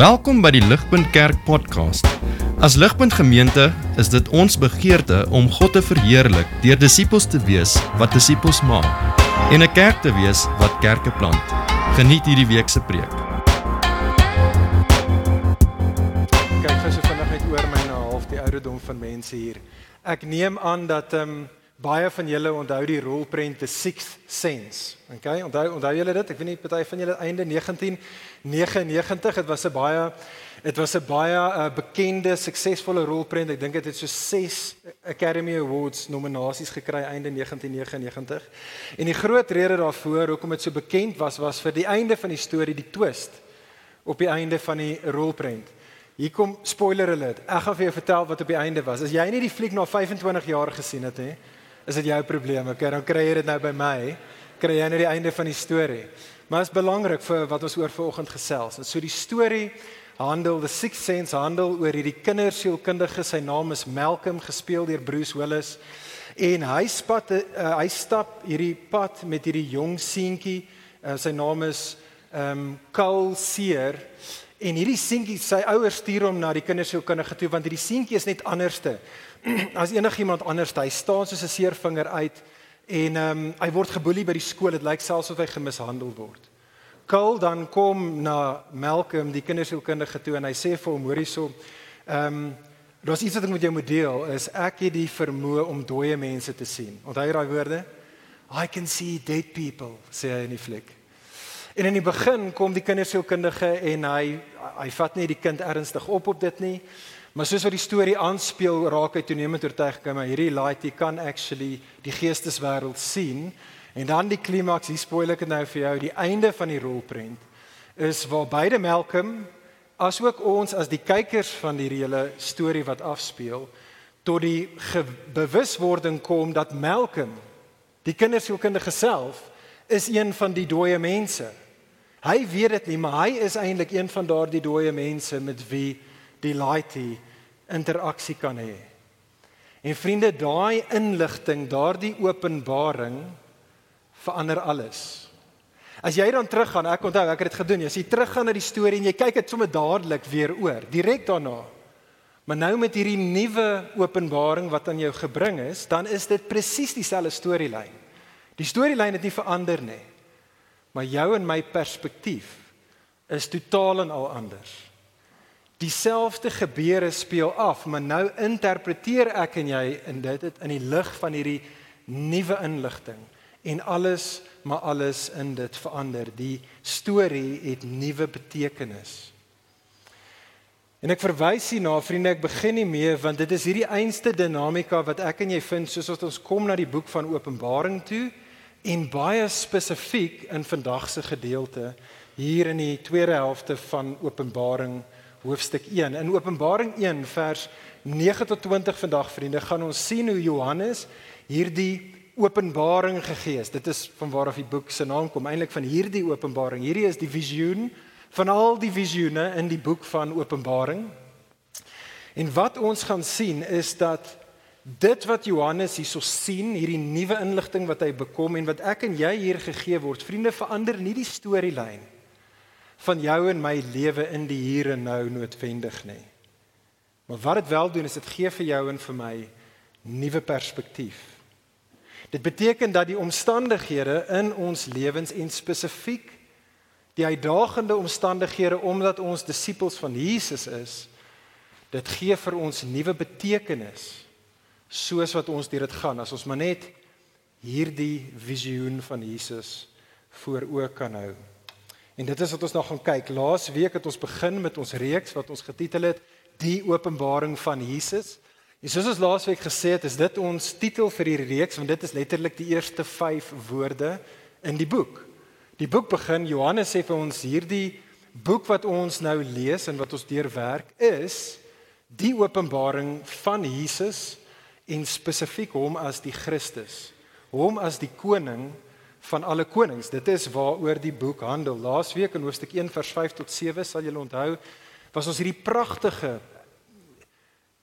Welkom by die Ligpunt Kerk podcast. As Ligpunt Gemeente is dit ons begeerte om God te verheerlik deur disippels te wees wat disippels maak en 'n kerk te wees wat kerke plant. Geniet hierdie week se preek. kyk gou so vinnig net oor my na half die ouderdom van mense hier. Ek neem aan dat ehm um, baie van julle onthou die rolprent The Sixth Sense. Okay, onthou onthou julle dit? Ek weet nie party van julle einde 1999, dit was 'n baie dit was 'n baie uh, bekende, suksesvolle rolprent. Ek dink dit het so 6 Academy Awards nominasies gekry einde 1999. En die groot rede daarvoor hoekom dit so bekend was was vir die einde van die storie, die twist op die einde van die rolprent. Hier kom spoiler alert. Ek gaan vir jou vertel wat op die einde was. As jy nie die fliek na 25 jaar gesien het nie, is dit jou probleem. Okay, dan kry jy dit nou by my. Kry jy nou die einde van die storie. Maar dit is belangrik vir wat ons oor vanoggend gesels. En so die storie handel The Sixth Sense handel oor hierdie kindersielkundige. Sy naam is Malcolm gespeel deur Bruce Willis. En hy spat uh, hy stap hierdie pad met hierdie jong seentjie. Uh, sy naam is ehm um, Cole Seer. En hierdie seentjie, sy ouers stuur hom na die kindersielkundige toe want hierdie seentjie is net anderste as enigiemand anders. Hy staan soos 'n seervinger uit en ehm um, hy word geboelie by die skool. Dit lyk selfs of hy gemishandel word. Cole dan kom na Malcolm, die kindersielkundige toe en hy sê vir hom: "Hoor hierso, ehm um, daar's iets wat ek met jou moet deel. Is ek het die vermoë om dooie mense te sien." Onthou jy daai woorde? I can see dead people, sê hy in die fliek. En in die begin kom die kindersielkundige en hy hy vat nie die kind ernstig op op dit nie. Maar soos wat die storie aanspeel, raak hy toenemend oortuig dat hierdie laity kan actually die geesteswêreld sien. En dan die klimaks, hier spoil ek dit nou vir jou, die einde van die rolprent is waar beide Malcolm asook ons as die kykers van hierdie hele storie wat afspeel tot die bewuswording kom dat Malcolm die kindersielkundige self is een van die dooie mense. Hy weet dit nie, maar hy is eintlik een van daardie dooie mense met wie die laity interaksie kan hê. En vriende, daai inligting, daardie openbaring verander alles. As jy dan teruggaan, ek onthou ek het dit gedoen. Jy teruggaan na die storie en jy kyk dit sommer dadelik weer oor, direk daarna. Maar nou met hierdie nuwe openbaring wat aan jou gebring is, dan is dit presies dieselfde storielyn. Die storielyn het nie verander nie. Maar jou en my perspektief is totaal en al anders. Dieselfde gebeure speel af, maar nou interpreteer ek en jy in dit in die lig van hierdie nuwe inligting en alles maar alles in dit verander. Die storie het nuwe betekenis. En ek verwys hier na vriende, ek begin nie meer want dit is hierdie einste dinamika wat ek en jy vind soos ons kom na die boek van Openbaring toe en baie spesifiek in vandag se gedeelte hier in die tweede helfte van Openbaring hoofstuk 1. In Openbaring 1 vers 9 tot 20 vandag vriende gaan ons sien hoe Johannes hierdie openbaring gegee het. Dit is van waar af die boek se naam kom, eintlik van hierdie openbaring. Hierdie is die visioen van al die visioene in die boek van Openbaring. En wat ons gaan sien is dat dit wat Johannes hierso sien, hierdie nuwe inligting wat hy bekom en wat ek en jy hier gegee word, vriende, verander nie die storielyn van jou en my lewe in die hier en nou noodwendig nie. Maar wat dit wel doen is dit gee vir jou en vir my nuwe perspektief. Dit beteken dat die omstandighede in ons lewens en spesifiek die uitdagende omstandighede omdat ons disippels van Jesus is, dit gee vir ons nuwe betekenis soos wat ons deur dit gaan as ons maar net hierdie visioen van Jesus voor oë kan hou. En dit is wat ons nou gaan kyk. Laas week het ons begin met ons reeks wat ons getitel het Die Openbaring van Jesus. En soos ons laasweek gesê het, is dit ons titel vir hierdie reeks want dit is letterlik die eerste 5 woorde in die boek. Die boek begin Johannes sê vir ons hierdie boek wat ons nou lees en wat ons deurwerk is die openbaring van Jesus en spesifiek hom as die Christus, hom as die koning van alle konings. Dit is waaroor die boek handel. Laasweek in hoofstuk 1 vers 5 tot 7 sal julle onthou, was ons hierdie pragtige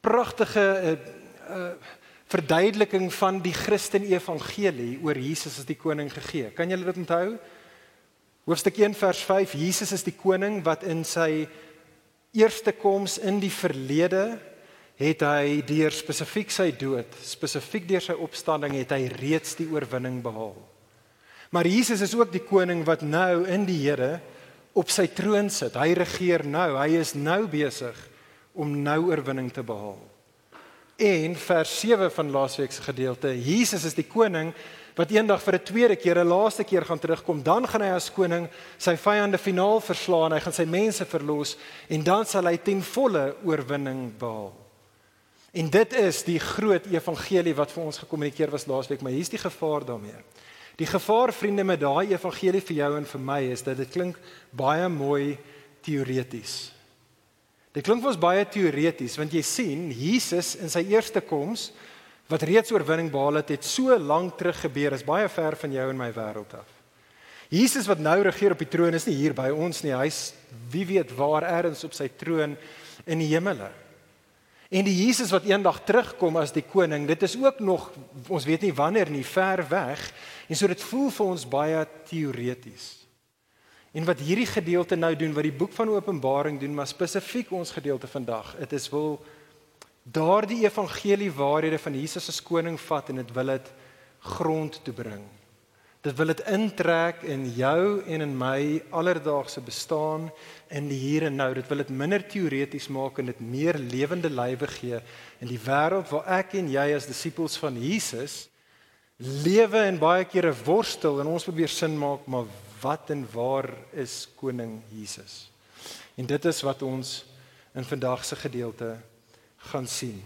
pragtige uh, uh, verduideliking van die Christen evangelie oor Jesus as die koning gegee. Kan julle dit onthou? Hoofstuk 1 vers 5, Jesus is die koning wat in sy eerste koms in die verlede het hy deur spesifiek sy dood, spesifiek deur sy opstanding het hy reeds die oorwinning behaal. Maar Jesus is ook die koning wat nou in die Here op sy troon sit. Hy regeer nou. Hy is nou besig om nou oorwinning te behaal. En vers 7 van laasweek se gedeelte, Jesus is die koning wat eendag vir 'n tweede keer, 'n laaste keer gaan terugkom. Dan gaan hy as koning sy vyande finaal verslaan. Hy gaan sy mense verlos en dan sal hy ten volle oorwinning behaal. En dit is die groot evangelie wat vir ons gekommunikeer was laasweek, maar hier's die gevaar daarmee. Die gevaar vriende met daai evangelie vir jou en vir my is dat dit klink baie mooi teoreties. Dit klink vir ons baie teoreties want jy sien Jesus in sy eerste koms wat reeds oorwinning behaal het, het so lank terug gebeur, is baie ver van jou en my wêreld af. Jesus wat nou regeer op die troon is nie hier by ons nie. Hy's wie weet waar elders op sy troon in die hemele. En die Jesus wat eendag terugkom as die koning, dit is ook nog ons weet nie wanneer nie, ver weg. En so dit voel vir ons baie teoreties. En wat hierdie gedeelte nou doen, wat die boek van Openbaring doen, maar spesifiek ons gedeelte vandag, dit is wil daardie evangelie waarhede van Jesus as koning vat en dit wil dit grond toe bring. Dit wil dit intrek in jou en in my alledaagse bestaan in die hier en nou. Dit wil dit minder teoreties maak en dit meer lewende lywe gee in die wêreld waar ek en jy as disippels van Jesus lewe en baie kere worstel en ons probeer sin maak, maar wat en waar is koning Jesus? En dit is wat ons in vandag se gedeelte gaan sien.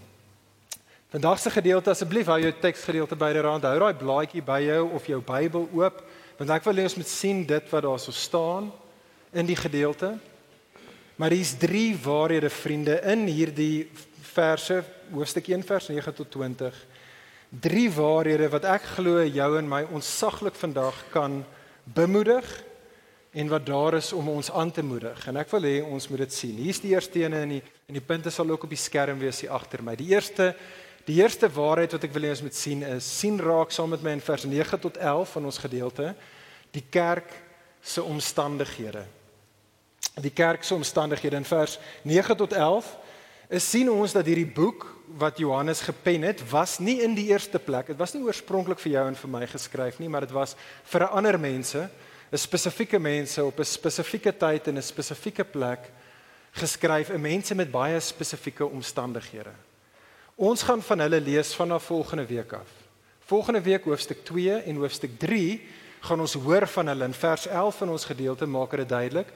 Vandag se gedeelte asseblief hou jou teksgedeelte byderhand. Hou daai blaadjie by jou of jou Bybel oop, want ek wil hê ons moet sien dit wat daar so staan in die gedeelte. Maar hier's drie waarhede vriende in hierdie verse, hoofstuk 1 vers 9 tot 20. Drie waarhede wat ek glo jou en my onsaglik vandag kan bemoedig en wat daar is om ons aan te moedig. En ek wil hê ons moet dit sien. Hier's die eerste ene in die en die punte sal ook op die skerm wees hier agter my. Die eerste die eerste waarheid wat ek wil hê ons moet sien is sien raak saam met my in vers 9 tot 11 van ons gedeelte die kerk se omstandighede. Die kerk se omstandighede in vers 9 tot 11 is sien ons dat hierdie boek wat Johannes gepen het was nie in die eerste plek. Dit was nie oorspronklik vir jou en vir my geskryf nie, maar dit was vir ander mense 'n spesifieke mense op 'n spesifieke tyd en 'n spesifieke plek geskryf, 'n mense met baie spesifieke omstandighede. Ons gaan van hulle lees vanaf volgende week af. Volgende week hoofstuk 2 en hoofstuk 3 gaan ons hoor van hulle in vers 11 van ons gedeelte maak dit duidelik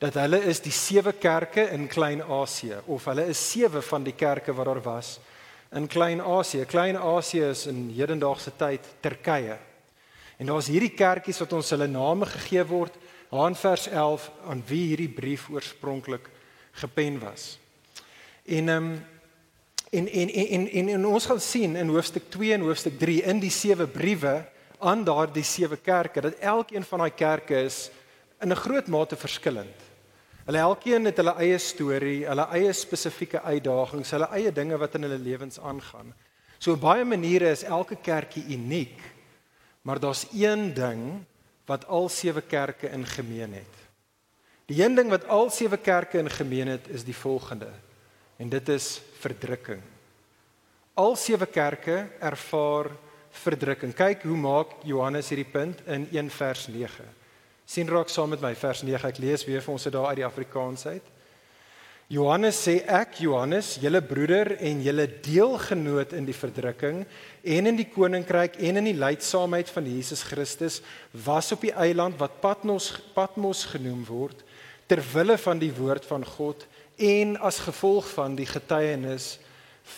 dat hulle is die sewe kerke in Klein-Asië of hulle is sewe van die kerke wat daar was in Klein-Asië. Klein-Asië is in hedendaagse tyd Turkye. En daar's hierdie kerkies wat ons hulle name gegee word, aan vers 11 aan wie hierdie brief oorspronklik gepen was. En ehm um, en, en en en en ons gaan sien in hoofstuk 2 en hoofstuk 3 in die sewe briewe aan daardie sewe kerke dat elkeen van daai kerke is in 'n groot mate verskillend. Hulle elkeen het hulle eie storie, hulle eie spesifieke uitdagings, hulle eie dinge wat in hulle lewens aangaan. So op baie maniere is elke kerkie uniek Maar daar's een ding wat al sewe kerke in gemeen het. Die een ding wat al sewe kerke in gemeen het is die volgende. En dit is verdrukking. Al sewe kerke ervaar verdrukking. Kyk hoe maak Johannes hierdie punt in 1 vers 9. Sien raak saam met my vers 9. Ek lees weer vir ons dit daar uit die Afrikaans uit. Johannes sê ek Johannes, julle broeder en julle deelgenoot in die verdrukking en in die koninkryk en in die lydsaamheid van Jesus Christus was op die eiland wat Patmos Patmos genoem word ter wille van die woord van God en as gevolg van die getuienis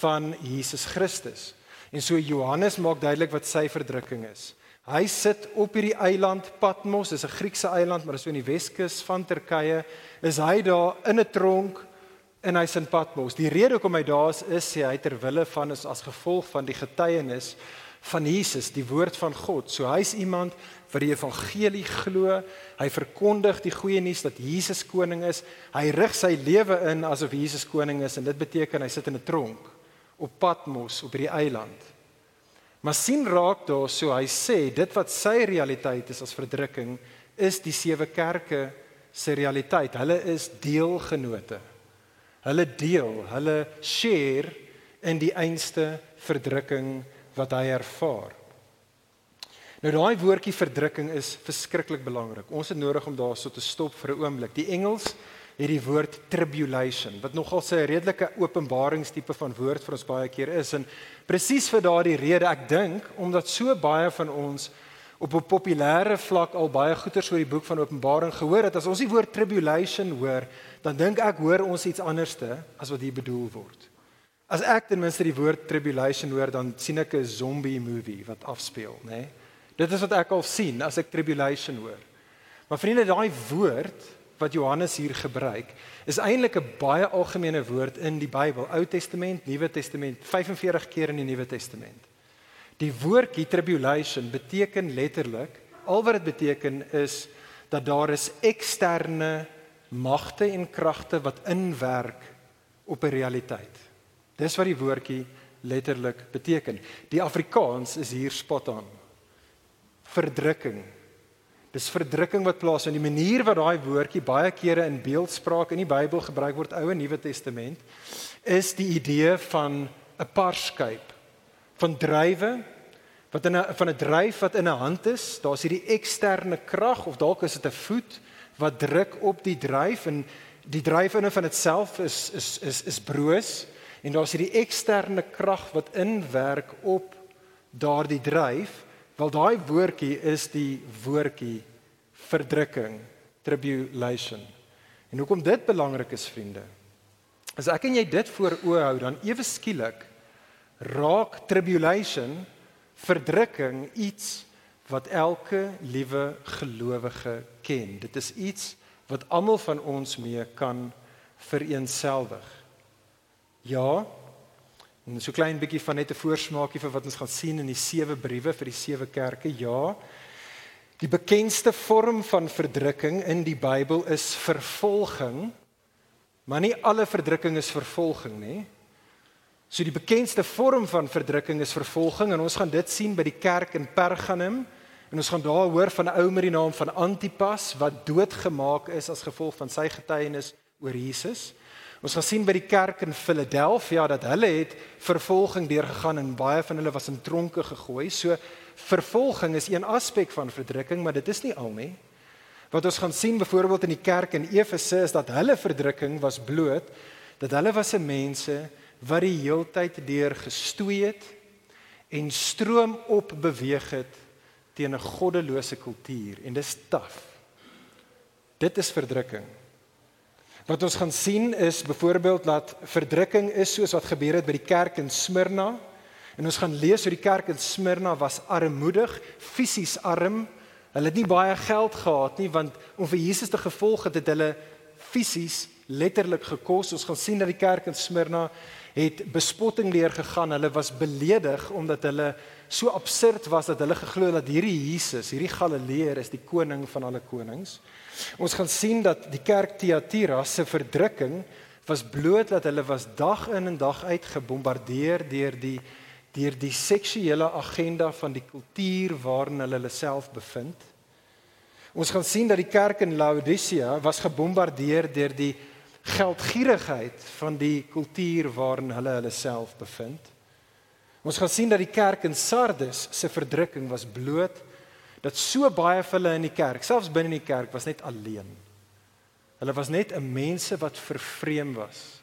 van Jesus Christus. En so Johannes maak duidelik wat sy verdrukking is. Hy sit op hierdie eiland Patmos, dis 'n Griekse eiland, maar dis so in die Weskus van Turkye. Is hy daar in 'n tronk in hy sin Patmos. Die rede hoekom hy daar is, is sê hy ter wille van is as gevolg van die getuienis van Jesus, die woord van God. So hy's iemand wat die evangelie glo. Hy verkondig die goeie nuus dat Jesus koning is. Hy rig sy lewe in asof Jesus koning is en dit beteken hy sit in 'n tronk op Patmos op hierdie eiland. Maar sien raak daar so hy sê dit wat sy realiteit is as verdrukking is die sewe kerke se realiteit. Hulle is deelgenote Hulle deel, hulle share in die einste verdrukking wat hy ervaar. Nou daai woordjie verdrukking is verskriklik belangrik. Ons het nodig om daarso te stop vir 'n oomblik. Die Engels het die woord tribulation wat nogal 'n redelike openbaringstipe van woord vir ons baie keer is en presies vir daardie rede ek dink omdat so baie van ons op 'n populêre vlak al baie goeters oor die boek van Openbaring gehoor het as ons die woord tribulation hoor dan dink ek hoor ons iets anderste as wat hier bedoel word. As ek ten minste die woord tribulation hoor dan sien ek 'n zombie movie wat afspeel, nê? Nee? Dit is wat ek al sien as ek tribulation hoor. Maar vriende, daai woord wat Johannes hier gebruik, is eintlik 'n baie algemene woord in die Bybel, Ou Testament, Nuwe Testament, 45 keer in die Nuwe Testament. Die woordjie tribulation beteken letterlik, al wat dit beteken is dat daar is eksterne magte en kragte wat inwerk op 'n realiteit. Dis wat die woordjie letterlik beteken. Die Afrikaans is hier spot on. Verdrukking, Dis verdrukking wat plaasvind. Die manier wat daai woordjie baie kere in beeldspraak in die Bybel gebruik word, Ou en Nuwe Testament, is die idee van 'n parskyp van drywe wat in 'n van 'n dryf wat in 'n hand is. Daar's hierdie eksterne krag of dalk is dit 'n voet wat druk op die dryf en die dryf in en van itself is is is is broos en daar's hierdie eksterne krag wat inwerk op daardie dryf Wel daai woordjie is die woordjie verdrukking, tribulation. En hoekom dit belangrik is, vriende? As ek en jy dit voor oë hou, dan ewe skielik raak tribulation, verdrukking iets wat elke liewe gelowige ken. Dit is iets wat almal van ons mee kan vereensgewig. Ja, En so klein bietjie van net 'n voorsmaakie vir wat ons gaan sien in die sewe briewe vir die sewe kerke. Ja. Die bekendste vorm van verdrukking in die Bybel is vervolging. Maar nie alle verdrukking is vervolging nie. So die bekendste vorm van verdrukking is vervolging en ons gaan dit sien by die kerk in Pergamum en ons gaan daar hoor van 'n ou met die naam van Antipas wat doodgemaak is as gevolg van sy getuienis oor Jesus. Ons gaan sien by die kerk in Philadelphia dat hulle het vervolging deurgegaan en baie van hulle was in tronke gegooi. So vervolging is een aspek van verdrukking, maar dit is nie al nie. Wat ons gaan sien byvoorbeeld in die kerk in Efese is dat hulle verdrukking was bloot dat hulle was 'n mense wat die heeltyd deur gestoei het en stroom op beweeg het teen 'n goddelose kultuur en dis taaf. Dit is verdrukking. Wat ons gaan sien is byvoorbeeld dat verdrukking is soos wat gebeur het by die kerk in Smyrna. En ons gaan lees hoe die kerk in Smyrna was armoedig, fisies arm. Hulle het nie baie geld gehad nie want om vir Jesus te gevolg het, het hulle fisies letterlik gekos. Ons gaan sien dat die kerk in Smyrna het bespotting leer gegaan. Hulle was beledig omdat hulle so absurd was dat hulle geglo het dat hierdie Jesus, hierdie Galileër is die koning van alle konings. Ons gaan sien dat die kerk Thyatira se verdrukking was bloot dat hulle was dag in en dag uit gebombardeer deur die deur die seksuele agenda van die kultuur waarin hulle hulle self bevind. Ons gaan sien dat die kerk in Laodicea was gebombardeer deur die geldgierigheid van die kultuur waarin hulle hulle self bevind. Ons gaan sien dat die kerk in Sardes se verdrukking was bloot dat so baie van hulle in die kerk, selfs binne in die kerk was net alleen. Hulle was net 'n mense wat vervreem was.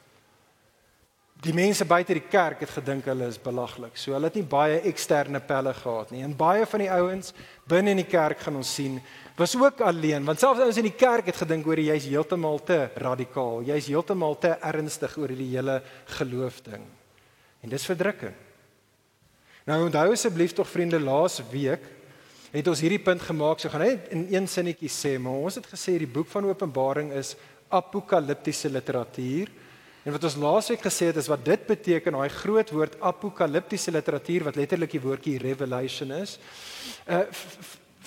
Die mense buite die kerk het gedink hulle is belaglik. So hulle het nie baie eksterne pelle gehad nie. En baie van die ouens binne in die kerk gaan ons sien, was ook alleen, want selfs ouens in die kerk het gedink oor jy's heeltemal te radikaal. Jy's heeltemal te ernstig oor die hele geloof ding. En dis verdrukking. Nou onthou asseblief tog vriende laas week het ons hierdie punt gemaak. So gaan net in een sinnetjie sê, maar ons het gesê die boek van Openbaring is apokaliptiese literatuur. En wat ons laasweek gesê het is wat dit beteken, daai groot woord apokaliptiese literatuur wat letterlik die woordjie revelation is, uh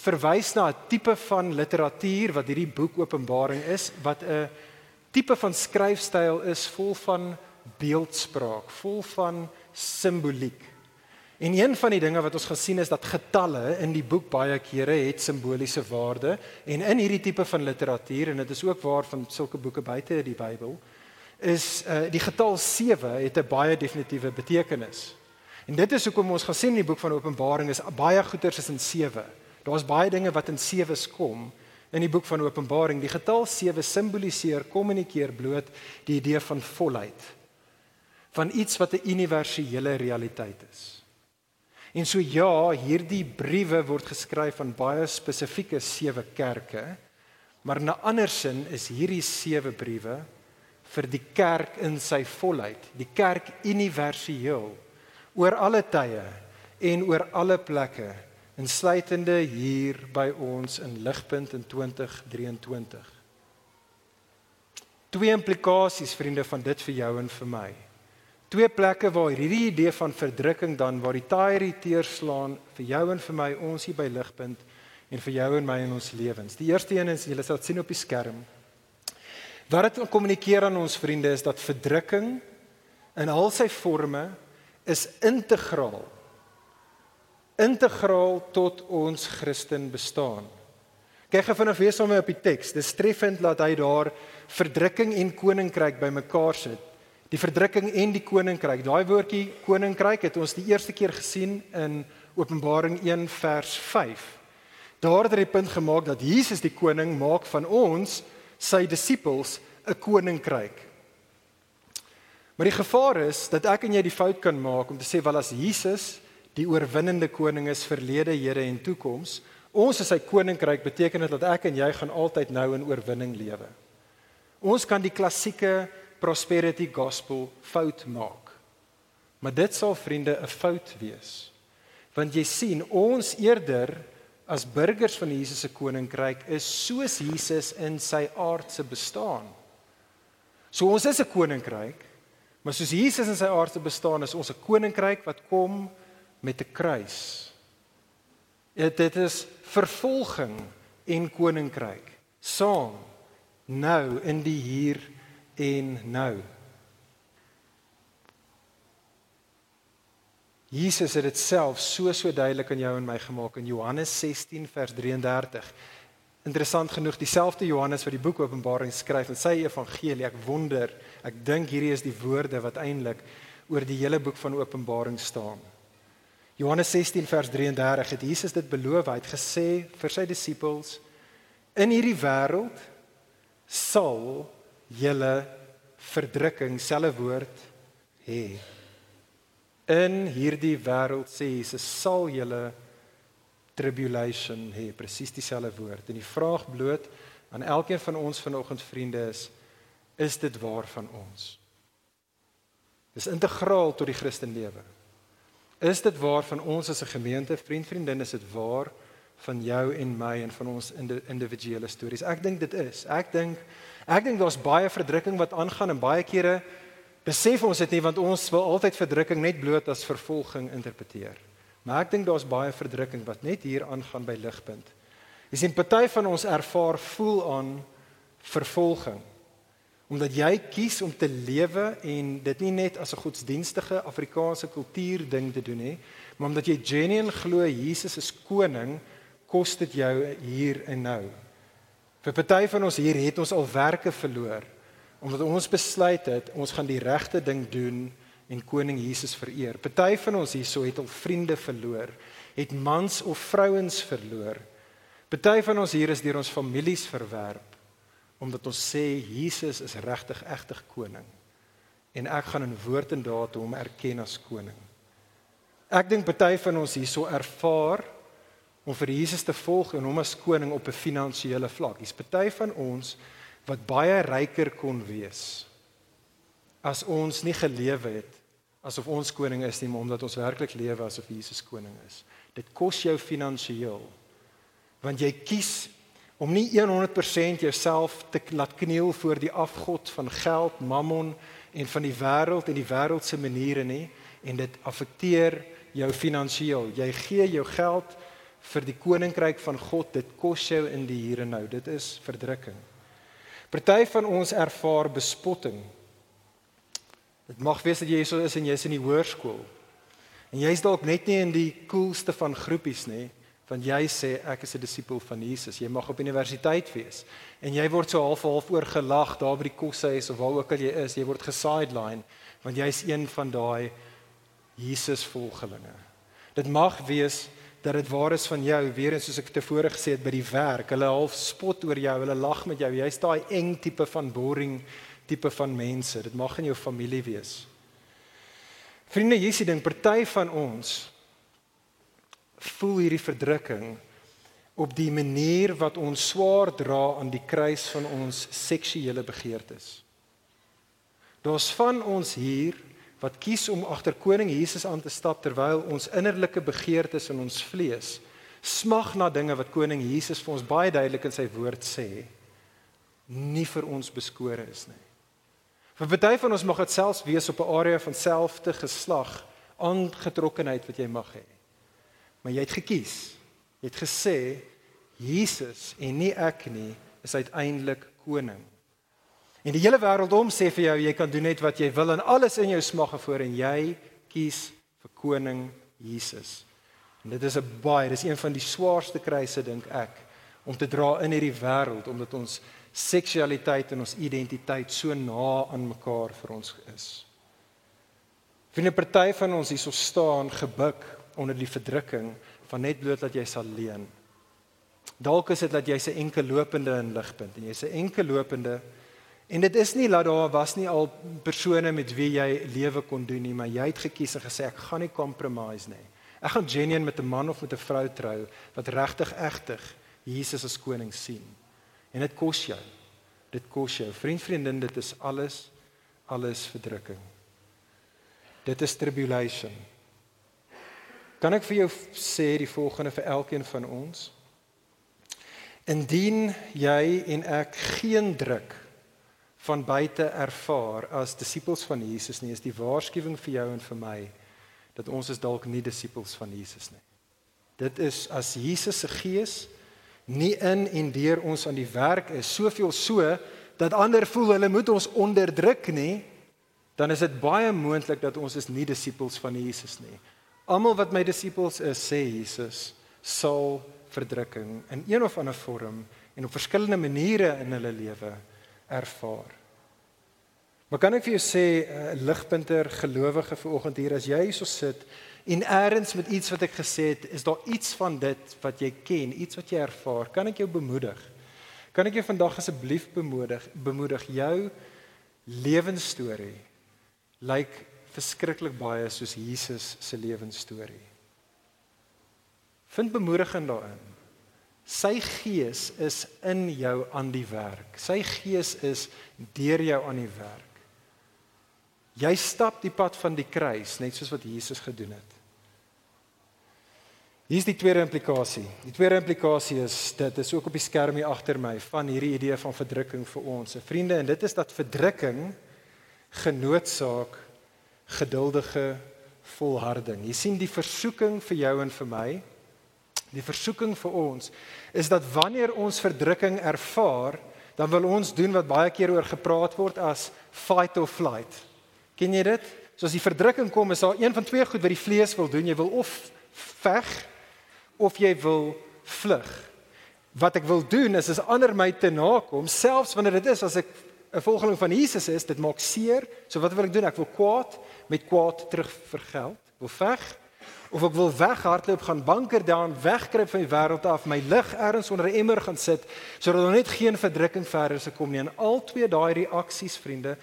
verwys na 'n tipe van literatuur wat hierdie boek Openbaring is, wat 'n tipe van skryfstyl is vol van beeldspraak, vol van simboliek. En een van die dinge wat ons gesien is dat getalle in die boek baie kere het simboliese waarde en in hierdie tipe van literatuur en dit is ook waar van sulke boeke buite die Bybel is uh die getal 7 het 'n baie definitiewe betekenis. En dit is hoekom ons gaan sien in die boek van Openbaring is baie goeters is in 7. Daar's baie dinge wat in 7's kom in die boek van Openbaring. Die getal 7 simboliseer kommunikeer bloot die idee van volheid van iets wat 'n universele realiteit is. En so ja, hierdie briewe word geskryf aan baie spesifieke sewe kerke, maar in 'n ander sin is hierdie sewe briewe vir die kerk in sy volheid, die kerk universeel oor alle tye en oor alle plekke insluitende hier by ons in Ligpunt in 2023. Twee implikasies vriende van dit vir jou en vir my. Twee plekke waar hierdie idee van verdrukking dan waar die taai teerslaan vir jou en vir my ons hier by Ligpunt en vir jou en my in ons lewens. Die eerste een is julle sal sien op die skerm. Wat dit kommunikeer aan ons vriende is dat verdrukking in al sy forme is integraal integraal tot ons Christen bestaan. Kyk gou vinnig weer sommer op die teks. Dis treffend dat hy daar verdrukking en koninkryk bymekaar sit. Die verdrukking en die koninkryk. Daai woordjie koninkryk het ons die eerste keer gesien in Openbaring 1 vers 5. Daar het hy punt gemaak dat Jesus die koning maak van ons sy disippels 'n koninkryk. Maar die gevaar is dat ek en jy die fout kan maak om te sê wel as Jesus die oorwinnende koning is verlede, hede en toekoms. Ons is sy koninkryk beteken dit dat ek en jy gaan altyd nou in oorwinning lewe. Ons kan die klassieke prosperity gospel fout maak. Maar dit sal vriende 'n fout wees. Want jy sien, ons eerder as burgers van Jesus se koninkryk is soos Jesus in sy aardse bestaan. So ons is 'n koninkryk, maar soos Jesus in sy aardse bestaan is ons 'n koninkryk wat kom met 'n kruis. Dit dit is vervolging en koninkryk saam nou in die hier en nou. Jesus het dit self so so duidelik aan jou en my gemaak in Johannes 16 vers 33. Interessant genoeg dieselfde Johannes wat die boek Openbaring skryf in sy evangelie. Ek wonder, ek dink hierdie is die woorde wat eintlik oor die hele boek van Openbaring staan. Johannes 16 vers 33 het Jesus dit beloof, hy het gesê vir sy disippels in hierdie wêreld sal julle verdrukking selfe woord hê. In hierdie wêreld sê Jesus sal julle tribulation hê, presies dieselfde woord. En die vraag bloot aan elkeen van ons vanoggend vriende is is dit waar van ons? Dis integraal tot die Christenlewe. Is dit waar van ons as 'n gemeente, vriend, vriendin, is dit waar van jou en my en van ons individuele stories? Ek dink dit is. Ek dink ek dink daar's baie verdrukking wat aangaan en baie kere besef ons dit nie want ons wil altyd verdrukking net bloot as vervolging interpreteer. Maar ek dink daar's baie verdrukking wat net hier aangaan by ligpunt. Jy sien party van ons ervaar voel aan vervolging omdat jy kies om te lewe en dit nie net as 'n godsdienstige Afrikaanse kultuur ding te doen nie, maar omdat jy genuen glo Jesus is koning, kos dit jou hier en nou. Vir party van ons hier het ons al werke verloor omdat ons besluit het ons gaan die regte ding doen en koning Jesus vereer. Party van ons hierso het al vriende verloor, het mans of vrouens verloor. Party van ons hier is deur ons families verwerp omdat ons sê Jesus is regtig egtig koning en ek gaan in woord en daad hom erken as koning. Ek dink party van ons hierso ervaar om vir Jesus te volg en hom as koning op 'n finansiële vlak. Dis party van ons wat baie ryker kon wees as ons nie gelewe het asof ons koning is nie, maar omdat ons werklik lewe asof Jesus koning is. Dit kos jou finansiëel. Want jy kies om nie 100% jouself te laat kniel voor die afgod van geld, mammon en van die wêreld en die wêreldse maniere nie en dit affekteer jou finansiëel. Jy gee jou geld vir die koninkryk van God, dit kos jou in die hier en nou. Dit is verdrukking. Party van ons ervaar bespotting. Dit mag wees dat jy hier is en jy's in die hoërskool. En jy's dalk net nie in die coolste van groepies nie, Want jy sê ek is 'n disipel van Jesus. Jy mag op universiteit wees en jy word so half half oorgelag daar by die koshuis of waar ook al jy is. Jy word gesideline want jy's een van daai Jesus volgelinge. Dit mag wees dat dit waar is van jou, weer eens soos ek tevore gesê het by die werk. Hulle half spot oor jou, hulle lag met jou. Jy's daai eng tipe van boring tipe van mense. Dit mag in jou familie wees. Vriende, hier is die ding, party van ons voel hierdie verdrukking op die manier wat ons swaar dra aan die kruis van ons seksuele begeertes. Daar's van ons hier wat kies om agter koning Jesus aan te stap terwyl ons innerlike begeertes in ons vlees smag na dinge wat koning Jesus vir ons baie duidelik in sy woord sê nie vir ons beskore is nie. Vir party van ons mag dit selfs wees op 'n area van selfde geslag aangetrokkenheid wat jy mag hê. Maar jy het gekies. Jy het gesê Jesus en nie ek nie is uiteindelik koning. En die hele wêreld om sê vir jou jy kan doen net wat jy wil en alles in jou smag voor en jy kies vir koning Jesus. En dit is 'n baie, dis een van die swaarste kruise dink ek om te dra in hierdie wêreld omdat ons seksualiteit en ons identiteit so na aan mekaar vir ons is. 'n party van ons hierso staan gebuk onder die verdrukking van net bloot dat jy sal leen. Dalk is dit dat jy's 'n enkel lopende in ligpunt en jy's 'n enkel lopende En dit is nie dat daar was nie al persone met wie jy lewe kon doen nie, maar jy het gekies en gesê ek gaan nie compromise nie. Ek gaan genuen met 'n man of met 'n vrou trou wat regtig egtig Jesus as koning sien. En dit kos jou. Dit kos jou. Vriend, vriendin, dit is alles alles verdrukking. Dit is tribulation. Kan ek vir jou sê die volgende vir elkeen van ons? Indien jy en ek geen druk van buite ervaar as disippels van Jesus nie, is die waarskuwing vir jou en vir my dat ons is dalk nie disippels van Jesus nie. Dit is as Jesus se gees nie in en deur ons aan die werk is, soveel so dat ander voel hulle moet ons onderdruk nie, dan is dit baie moontlik dat ons is nie disippels van Jesus nie. Almal wat my disippels is, sê Jesus, sal verdrukking in een of ander vorm en op verskillende maniere in hulle lewe ervaar. Maar kan ek vir jou sê uh, ligpunter gelowige vanoggend hier as jy hierso sit en eers met iets wat ek gesê het, is daar iets van dit wat jy ken, iets wat jy ervaar, kan ek jou bemoedig? Kan ek jou vandag asseblief bemoedig, bemoedig jou lewensstorie lyk verskriklik baie soos Jesus se lewensstorie. Vind bemoediging daarin. Sy gees is in jou aan die werk. Sy gees is deur jou aan die werk. Jy stap die pad van die kruis net soos wat Jesus gedoen het. Hier is die tweede implikasie. Die tweede implikasie is dit is ook op die skerm hier agter my van hierdie idee van verdrukking vir ons. Vriende, en dit is dat verdrukking genootsaak geduldige volharding. Jy sien die versoeking vir jou en vir my Die versoeking vir ons is dat wanneer ons verdrukking ervaar, dan wil ons doen wat baie keer oor gepraat word as fight or flight. Ken jy dit? So as die verdrukking kom, is daar een van twee goed wat die vlees wil doen. Jy wil of veg of jy wil vlug. Wat ek wil doen is as ander my te nakom, selfs wanneer dit is as ek 'n volgeling van Jesus is, dit maak seer. So wat wil ek doen? Ek wil kwaad met kwaad terugvergeld. Wil veg of ek wil weghardloop gaan banker daan wegkruip van die wêreld af my lig ergens onder 'n emmer gaan sit sodat daar net geen verdrukking verder se kom nie en al twee daai reaksies vriende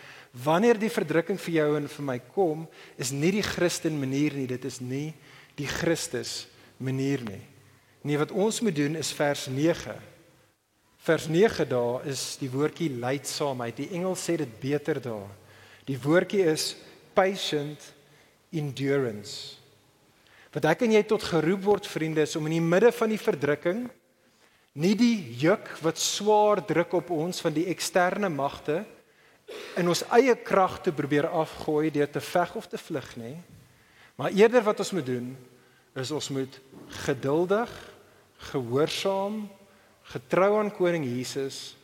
wanneer die verdrukking vir jou en vir my kom is nie die Christen manier nie dit is nie die Christus manier nie nee wat ons moet doen is vers 9 vers 9 daar is die woordjie lydsaamheid die Engels sê dit beter daar die woordjie is patient endurance Wat ek en jy tot geroep word vriende is om in die midde van die verdrukking nie die juk wat swaar druk op ons van die eksterne magte in ons eie krag te probeer afgooi deur te veg of te vlug nie. Maar eerder wat ons moet doen is ons moet geduldig, gehoorsaam, getrou aan koning Jesus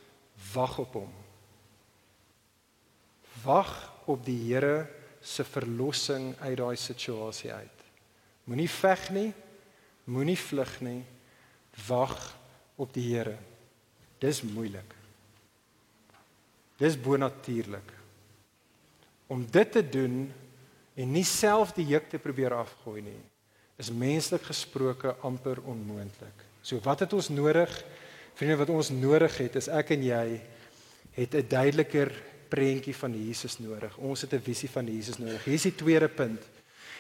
wag op hom. Wag op die Here se verlossing uit daai situasie uit. Moenie veg nie, moenie vlug nie, wag op die Here. Dis moeilik. Dis bonatuurlik. Om dit te doen en nie self die juk te probeer afgooi nie, is menslik gesproke amper onmoontlik. So wat het ons nodig? Vriende, wat ons nodig het is ek en jy het 'n duideliker prentjie van Jesus nodig. Ons het 'n visie van Jesus nodig. Hier is die tweede punt.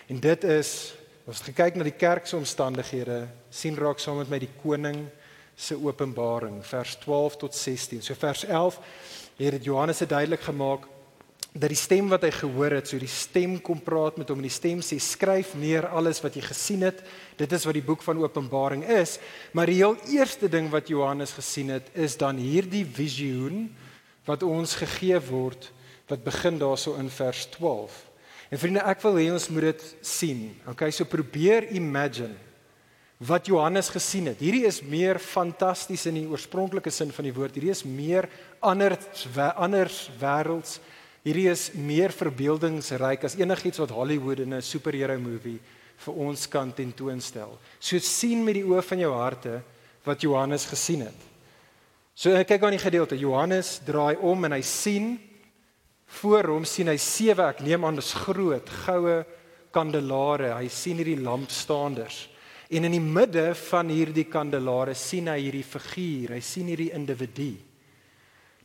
En dit is ons het gekyk na die kerk se omstandighede, sien raak saam met my die koning se openbaring vers 12 tot 16. So vers 11 het dit Johannes dit duidelik gemaak dat die stem wat hy gehoor het, so die stem kom praat met hom en die stem sê skryf neer alles wat jy gesien het. Dit is wat die boek van Openbaring is, maar die heel eerste ding wat Johannes gesien het is dan hierdie visioen wat ons gegee word wat begin daarso in vers 12. En vriende, ek wil hê ons moet dit sien. Okay, so probeer imagine wat Johannes gesien het. Hierdie is meer fantasties in die oorspronklike sin van die woord. Hierdie is meer anders anders wêrelds Hierdie is meer verbeeldingsryk as enigiets wat Hollywood in 'n superhero movie vir ons kan tentoonstel. So sien met die oë van jou harte wat Johannes gesien het. So kyk aan die gedeelte. Johannes draai om en hy sien voor hom sien hy sewe, ek neem aan dis groot goue kandelare. Hy sien hierdie lampstaanders. En in die midde van hierdie kandelare sien hy hierdie figuur. Hy sien hierdie individu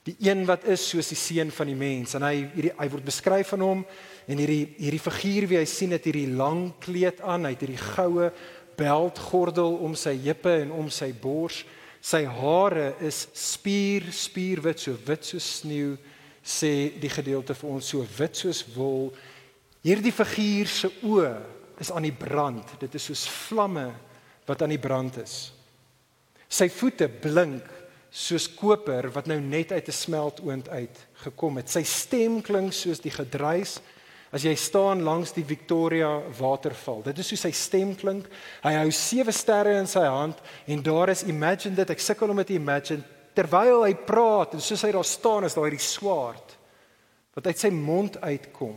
die een wat is soos die seun van die mens. En hy hierdie hy word beskryf van hom en hierdie hierdie figuur wie hy sien het hierdie lang kleed aan. Hy het hierdie goue beltgordel om sy heupe en om sy bors. Sy hare is spier spierwit so wit soos sneeu sê die gedeelte vir ons so wit soos wol. Hierdie figuur se oë is aan die brand. Dit is soos vlamme wat aan die brand is. Sy voete blink soos koper wat nou net uit 'n smeltoond uit gekom het. Sy stem klink soos die gedruis as jy staan langs die Victoria waterval. Dit is hoe sy stem klink. Hy hou sewe sterre in sy hand en daar is imagine dit ek sukkel om dit te imagine terwyl hy praat en soos hy daar staan is daar hierdie swaard wat uit sy mond uitkom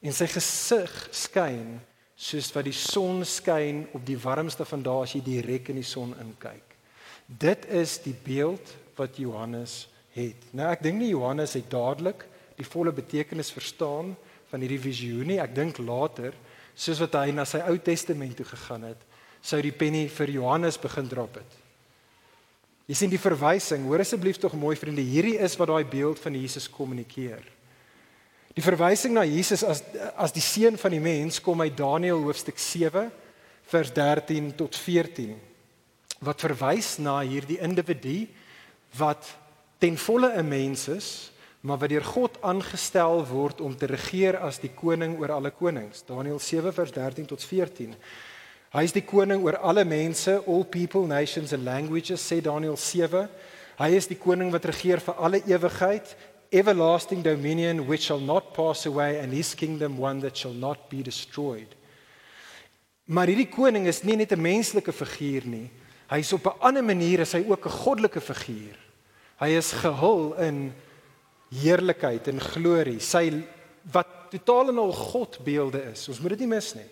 en sy gesig skyn soos wat die son skyn op die warmste van dae as jy direk in die son inkyk. Dit is die beeld wat Johannes het. Nou ek dink nie Johannes het dadelik die volle betekenis verstaan van hierdie visioen nie. Ek dink later, soos wat hy na sy Ou Testament toe gegaan het, sou die pennie vir Johannes begin drop het. Jy sien die verwysing, hoor asseblief tog mooi vriende, hierdie is wat daai beeld van Jesus kommunikeer. Die verwysing na Jesus as as die seun van die mens kom uit Daniël hoofstuk 7 vers 13 tot 14 wat verwys na hierdie individu wat ten volle 'n mens is, maar wat deur God aangestel word om te regeer as die koning oor alle konings. Daniël 7 vers 13 tot 14. Hy is die koning oor alle mense, all people, nations and languages, sê Daniël 7. Hy is die koning wat regeer vir alle ewigheid, everlasting dominion which shall not pass away and his kingdom one that shall not be destroyed. Maar hierdie koning is nie net 'n menslike figuur nie. Hy's op 'n ander manier is hy ook 'n goddelike figuur. Hy is gehul in heerlikheid en glorie. Sy wat totaal en al godbeelde is. Ons moet dit nie mis nie.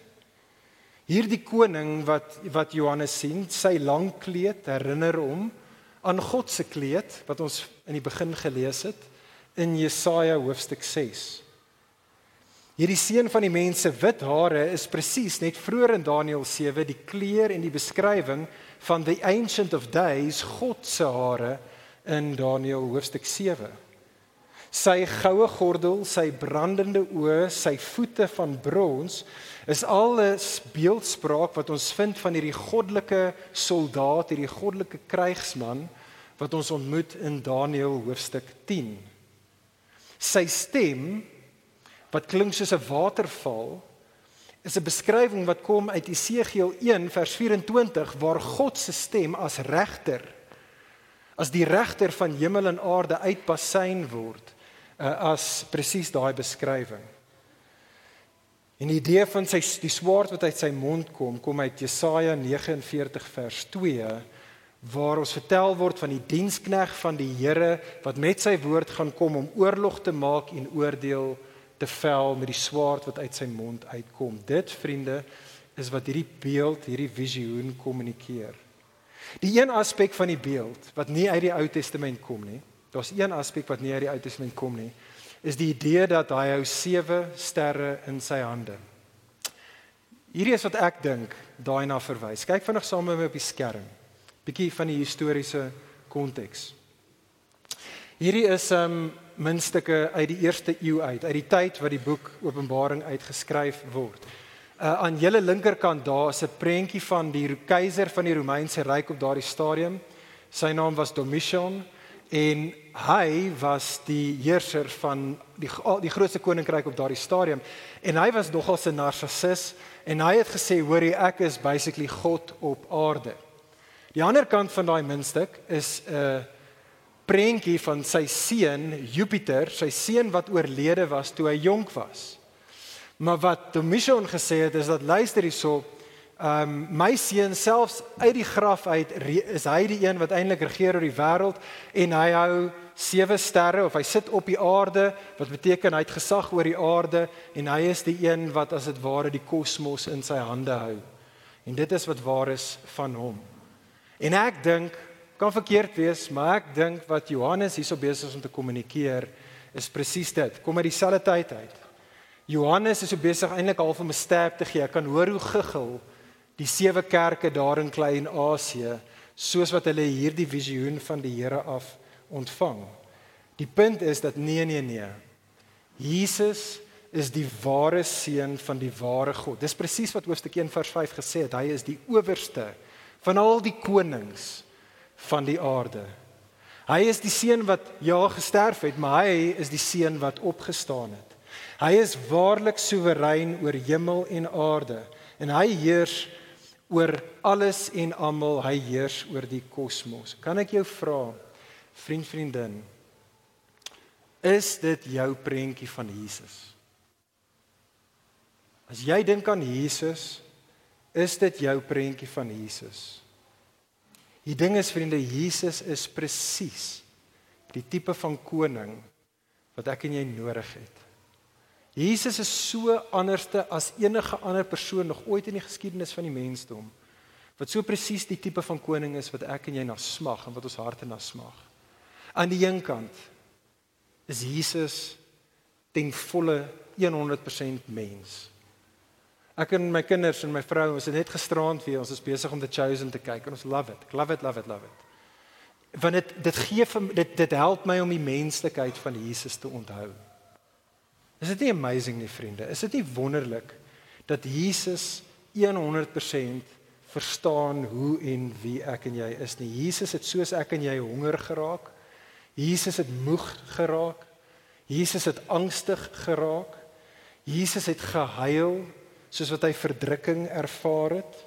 Hierdie koning wat wat Johannes sien, sy lang kleed herinner hom aan God se kleed wat ons in die begin gelees het in Jesaja hoofstuk 6. Hierdie seun van die mense wit hare is presies net vroeër in Daniël 7 die kleur en die beskrywing van the ancient of days God se hare in Daniël hoofstuk 7. Sy goue gordel, sy brandende oë, sy voete van brons is alles beeldspraak wat ons vind van hierdie goddelike soldaat, hierdie goddelike krygsman wat ons ontmoet in Daniël hoofstuk 10. Sy stem wat klink soos 'n waterval is 'n beskrywing wat kom uit Esegiel 1 vers 24 waar God se stem as regter as die regter van hemel en aarde uitbasyn word uh, as presies daai beskrywing. En die idee van sy die swaard wat uit sy mond kom kom uit Jesaja 49 vers 2 waar ons vertel word van die dienskneg van die Here wat met sy woord gaan kom om oorlog te maak en oordeel te vel met die swaard wat uit sy mond uitkom. Dit vriende is wat hierdie beeld, hierdie visioen kommunikeer. Die een aspek van die beeld wat nie uit die Ou Testament kom nie. Daar's een aspek wat nie uit die Ou Testament kom nie, is die idee dat hy hou sewe sterre in sy hande. Hierdie is wat ek dink daai na verwys. Kyk vinnig saam met my op die skerm. Bietjie van die historiese konteks. Hierdie is 'n um, ehm, muntstukke uit die eerste eeu uit, uit die tyd wat die boek Openbaring uitgeskryf word. Uh, aan julle linkerkant daar is 'n prentjie van die keiser van die Romeinse ryk op daardie stadium. Sy naam was Domitian en hy was die heerser van die die grootste koninkryk op daardie stadium en hy was nogal 'n narcissus en hy het gesê hoor jy ek is basically god op aarde. Die ander kant van daai muntstuk is 'n uh, prentjie van sy seun Jupiter, sy seun wat oorlede was toe hy jonk was. Maar wat Domitian gesê het is dat luister hierso Ehm um, my seun selfs uit die graf uit is hy die een wat eintlik regeer oor die wêreld en hy hou sewe sterre of hy sit op die aarde wat beteken hy het gesag oor die aarde en hy is die een wat as dit ware die kosmos in sy hande hou. En dit is wat waar is van hom. En ek dink kan verkeerd wees, maar ek dink wat Johannes hierso besig is om te kommunikeer is presies dit. Kom uit dieselfde tyd uit. Johannes is so besig eintlik half om 'n sterp te gee. Ek kan hoor hoe giggel die sewe kerke daar in Klein-Asië soos wat hulle hierdie visioen van die Here af ontvang. Die punt is dat nee nee nee. Jesus is die ware seun van die ware God. Dis presies wat Hoofstuk 1 vers 5 gesê het. Hy is die owerste van al die konings van die aarde. Hy is die seun wat ja gesterf het, maar hy is die seun wat opgestaan het. Hy is waarlik soewerein oor hemel en aarde en hy heers oor alles en almal, hy heers oor die kosmos. Kan ek jou vra, vriend vriendin, is dit jou prentjie van Jesus? As jy dink aan Jesus, is dit jou prentjie van Jesus? Die ding is vriende, Jesus is presies die tipe van koning wat ek en jy nodig het. Jesus is so anderste as enige ander persoon nog ooit in die geskiedenis van die mensdom. Wat so presies die tipe van koning is wat ek en jy na smag en wat ons harte na smag. Aan die een kant is Jesus ten volle 100% mens. Ek en my kinders en my vrou, ons het net gisteraand weer, ons is besig om The Chosen te kyk en ons love it. Love it, love it, love it. Want dit dit gee vir dit dit help my om die menslikheid van Jesus te onthou. Is dit nie amazing nie vriende? Is dit nie wonderlik dat Jesus 100% verstaan hoe en wie ek en jy is nie. Jesus het soos ek en jy honger geraak. Jesus het moeg geraak. Jesus het angstig geraak. Jesus het gehuil soos wat hy verdrukking ervaar het.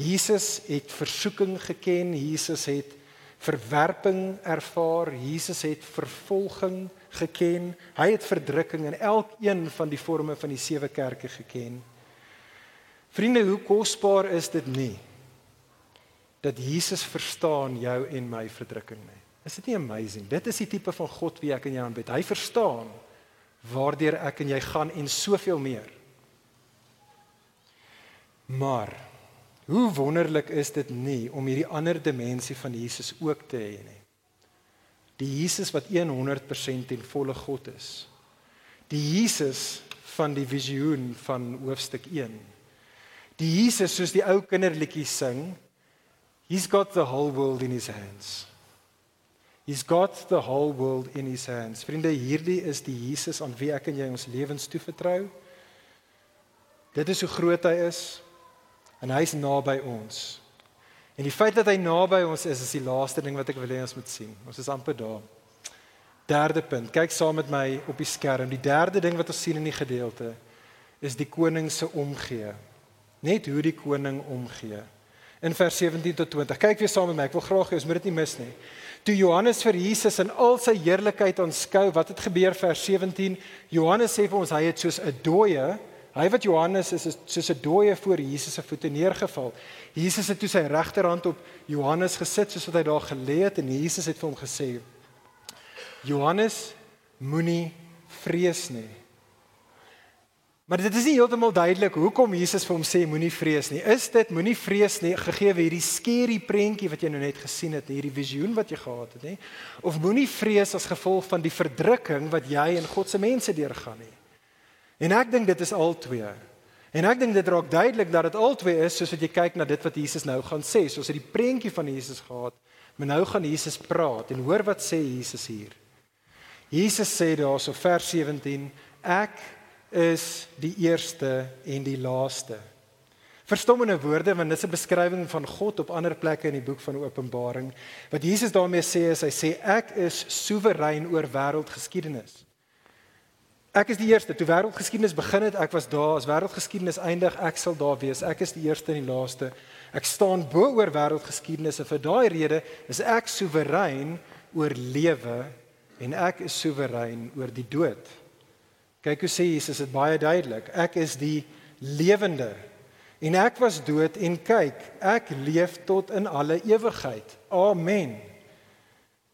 Jesus het versoeking geken. Jesus het verwerping ervaar. Jesus het vervolging geken. Hy het verdrukking in elkeen van die forme van die sewe kerke geken. Vriende, hoe kosbaar is dit nie dat Jesus verstaan jou en my verdrukking nie. Is dit nie amazing? Dit is die tipe van God wie ek en jy aanbid. Hy verstaan waardeur ek en jy gaan en soveel meer. Maar hoe wonderlik is dit nie om hierdie ander dimensie van Jesus ook te hê nie. Die Jesus wat 100% en volle God is. Die Jesus van die visioen van hoofstuk 1. Die Jesus soos die ou kinderliedjie sing, He's got the whole world in his hands. He's got the whole world in his hands. Vriende, hierdie is die Jesus aan wie ek en jy ons lewens toevertrou. Dit is hoe groot hy is en hy's naby ons. En die feit dat hy naby ons is, is die laaste ding wat ek wil hê ons moet sien. Ons is amper daar. Derde punt. Kyk saam met my op die skerm. Die derde ding wat ons sien in die gedeelte is die koning se omgee. Net hoe die koning omgee. In vers 17 tot 20. Kyk weer saam met my. Ek wil graag hê ons moet dit nie mis nie. Toe Johannes vir Jesus in al sy heerlikheid aanskou, wat het gebeur vers 17? Johannes sê vir ons hy het soos 'n dooie Hy wat Johannes is, is soos 'n dooie voor Jesus se voete neergeval. Jesus het toe sy regterhand op Johannes gesit soos wat hy daar gelê het en Jesus het vir hom gesê: "Johannes, moenie vrees nie." Maar dit is nie heeltemal duidelik hoekom Jesus vir hom sê moenie vrees nie. Is dit moenie vrees nie gegee hierdie skerry prentjie wat jy nou net gesien het, hierdie visioen wat jy gehad het, nê? Of moenie vrees as gevolg van die verdrukking wat jy en God se mense deurgaan nie. En ek dink dit is al twee. En ek dink dit raak duidelik dat dit albei is soos wat jy kyk na dit wat Jesus nou gaan sê. Soos hy die prentjie van Jesus gehad, maar nou gaan Jesus praat en hoor wat sê Jesus hier. Jesus sê daarso vers 17, ek is die eerste en die laaste. Verstommende woorde want dit is 'n beskrywing van God op ander plekke in die boek van Openbaring. Wat Jesus daarmee sê is hy sê ek is soewerein oor wêreldgeskiedenis. Ek is die eerste. Toe wêreldgeskiedenis begin het, ek was daar. As wêreldgeskiedenis eindig, ek sal daar wees. Ek is die eerste en die laaste. Ek staan bo oor wêreldgeskiedenis en vir daai rede is ek soewerein oor lewe en ek is soewerein oor die dood. Kyk hoe sê Jesus dit baie duidelik. Ek is die lewende en ek was dood en kyk, ek leef tot in alle ewigheid. Amen.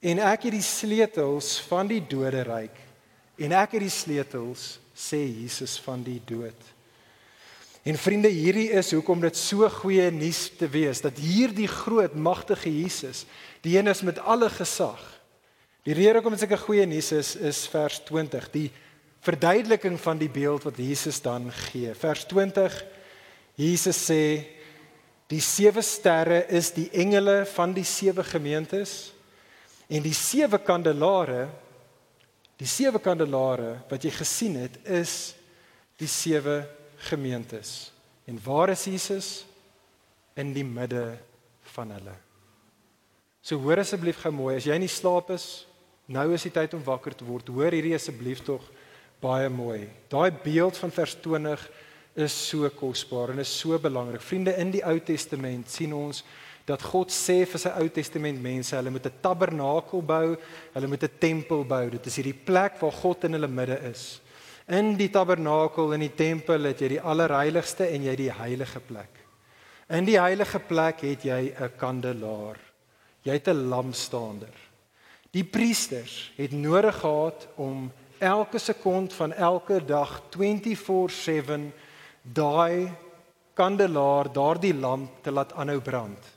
En ek het die sleutels van die doderyk En ek het die sleutels, sê Jesus van die dood. En vriende, hierdie is hoekom dit so goeie nuus te wees dat hierdie groot magtige Jesus, die een is met alle gesag. Die rede hoekom dit sulke goeie nuus is, is vers 20, die verduideliking van die beeld wat Jesus dan gee. Vers 20 Jesus sê die sewe sterre is die engele van die sewe gemeentes en die sewe kandelare Die sewe kandelare wat jy gesien het is die sewe gemeentes. En waar is Jesus in die midde van hulle? So hoor asseblief gou mooi, as jy nie slaap is, nou is die tyd om wakker te word. Hoor hierdie asseblief tog baie mooi. Daai beeld van vers 20 is so kosbaar en is so belangrik. Vriende, in die Ou Testament sien ons dat God sê vir sy Ou Testament mense, hulle moet 'n tabernakel bou, hulle moet 'n tempel bou. Dit is hierdie plek waar God in hulle midde is. In die tabernakel en die tempel het jy die allerheiligste en jy die heilige plek. In die heilige plek het jy 'n kandelaar. Jy het 'n lampstaander. Die priesters het nodig gehad om elke sekond van elke dag 24/7 daai kandelaar, daardie lamp te laat aanhou brand.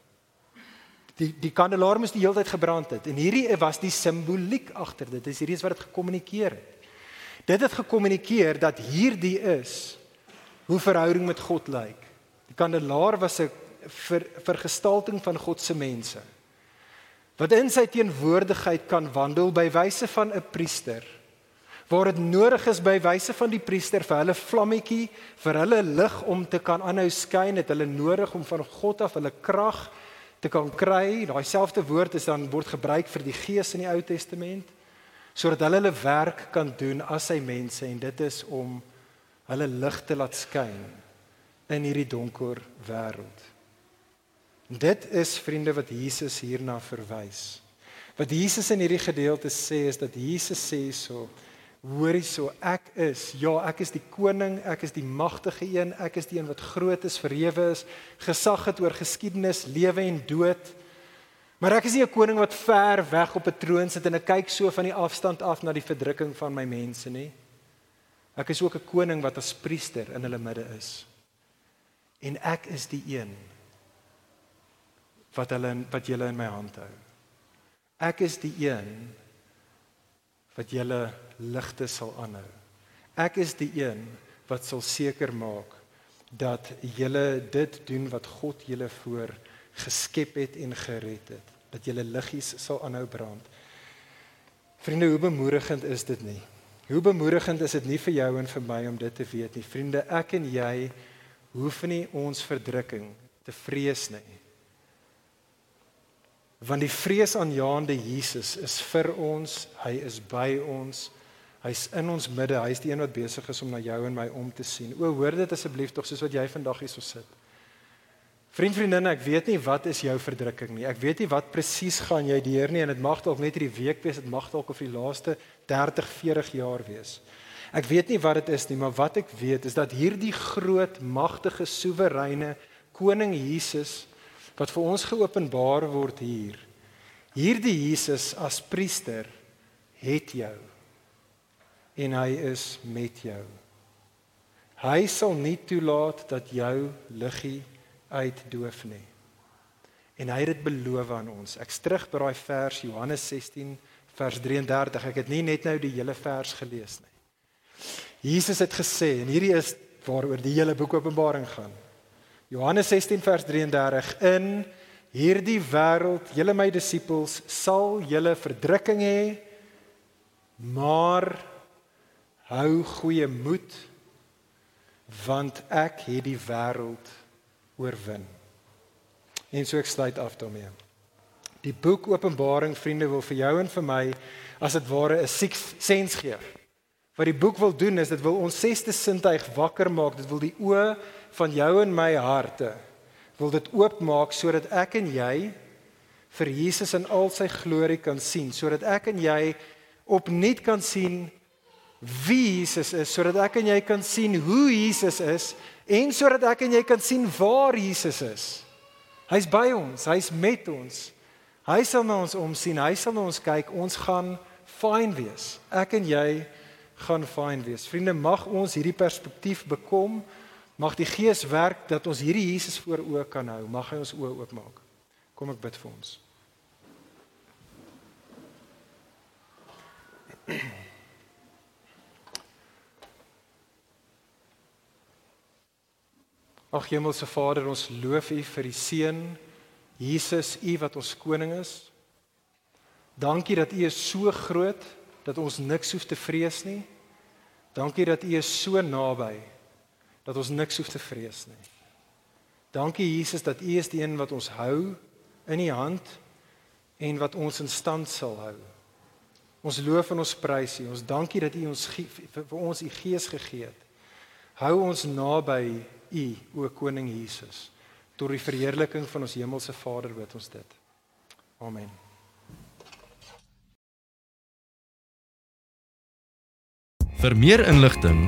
Die die kandelaar moes die hele tyd gebrand het en hierdie was die simboliek agter dit. Dis hierdie is wat dit gekommunikeer het. Dit het gekommunikeer dat hierdie is hoe verhouding met God lyk. Die kandelaar was 'n ver, vergestalting van God se mense. Wat in sy teenwoordigheid kan wandel by wyse van 'n priester. Waar dit nodig is by wyse van die priester vir hulle vlammetjie, vir hulle lig om te kan aanhou skyn, het hulle nodig om van God af hulle krag te kan kry. Daai selfde woord is dan word gebruik vir die Gees in die Ou Testament sodat hulle hulle werk kan doen as sy mense en dit is om hulle lig te laat skyn in hierdie donker wêreld. Dit is vriende wat Jesus hierna verwys. Wat Jesus in hierdie gedeelte sê is dat Jesus sê so Hoorie so, ek is, ja, ek is die koning, ek is die magtige een, ek is die een wat groot is, verhewe is, gesag het oor geskiedenis, lewe en dood. Maar ek is nie 'n koning wat ver weg op 'n troon sit en ek kyk so van die afstand af na die verdrukking van my mense nie. Ek is ook 'n koning wat as priester in hulle midde is. En ek is die een wat hulle wat julle in my hand hou. Ek is die een wat julle ligte sal aanhou. Ek is die een wat sal seker maak dat julle dit doen wat God julle voor geskep het en gered het, dat julle liggies sal aanhou brand. Vriende, hoe bemoedigend is dit nie? Hoe bemoedigend is dit nie vir jou en vir my om dit te weet nie. Vriende, ek en jy hoef nie ons verdrukking te vrees nie. Want die vreesaanjaende Jesus is vir ons, hy is by ons. Hy's in ons midde. Hy's die een wat besig is om na jou en my om te sien. O, hoor dit asseblief tog soos wat jy vandag hier so sit. Vriend, vriendin, ek weet nie wat is jou verdrukking nie. Ek weet nie wat presies gaan jy deur nie en dit mag dalk net hierdie week wees, dit mag dalk of die laaste 30, 40 jaar wees. Ek weet nie wat dit is nie, maar wat ek weet is dat hierdie groot, magtige, soewereine koning Jesus wat vir ons geopenbaar word hier. Hierdie Jesus as priester het jou en hy is met jou. Hy sal nie toelaat dat jou liggie uitdoof nie. En hy het dit beloof aan ons. Ek terug by daai vers Johannes 16 vers 33. Ek het nie net nou die hele vers gelees nie. Jesus het gesê en hierdie is waaroor die hele boek Openbaring gaan. Johannes 16 vers 33 in hierdie wêreld, julle my disippels, sal julle verdrukking hê, maar hou goeie moed want ek het die wêreld oorwin. En so ek sluit af daarmee. Die boek Openbaring vriende wil vir jou en vir my as dit ware 'n sixth sense gee. Wat die boek wil doen is dit wil ons sesde sintuig wakker maak. Dit wil die oë van jou en my harte wil dit oopmaak sodat ek en jy vir Jesus in al sy glorie kan sien, sodat ek en jy opnuut kan sien wie Jesus is, sodat ek en jy kan sien hoe Jesus is en sodat ek en jy kan sien waar Jesus is. Hy's by ons, hy's met ons. Hy sal na ons omsien, hy sal na ons kyk. Ons gaan fyn wees. Ek en jy gaan fyn wees. Vriende, mag ons hierdie perspektief bekom. Mag die Gees werk dat ons hierdie Jesus voor oë kan hou. Mag hy ons oë oopmaak. Kom ek bid vir ons. Ag Hemelse Vader, ons loof U vir die seën Jesus, U wat ons koning is. Dankie dat U is so groot dat ons niks hoef te vrees nie. Dankie dat U is so naby dat ons niks hoef te vrees nie. Dankie Jesus dat U is die een wat ons hou in U hand en wat ons in stand sal hou. Ons loof en ons prys U. Ons dankie dat U ons vir ons U Gees gegee het. Hou ons naby U, o koning Jesus. Tot die verheerliking van ons hemelse Vader bid ons dit. Amen. Vir meer inligting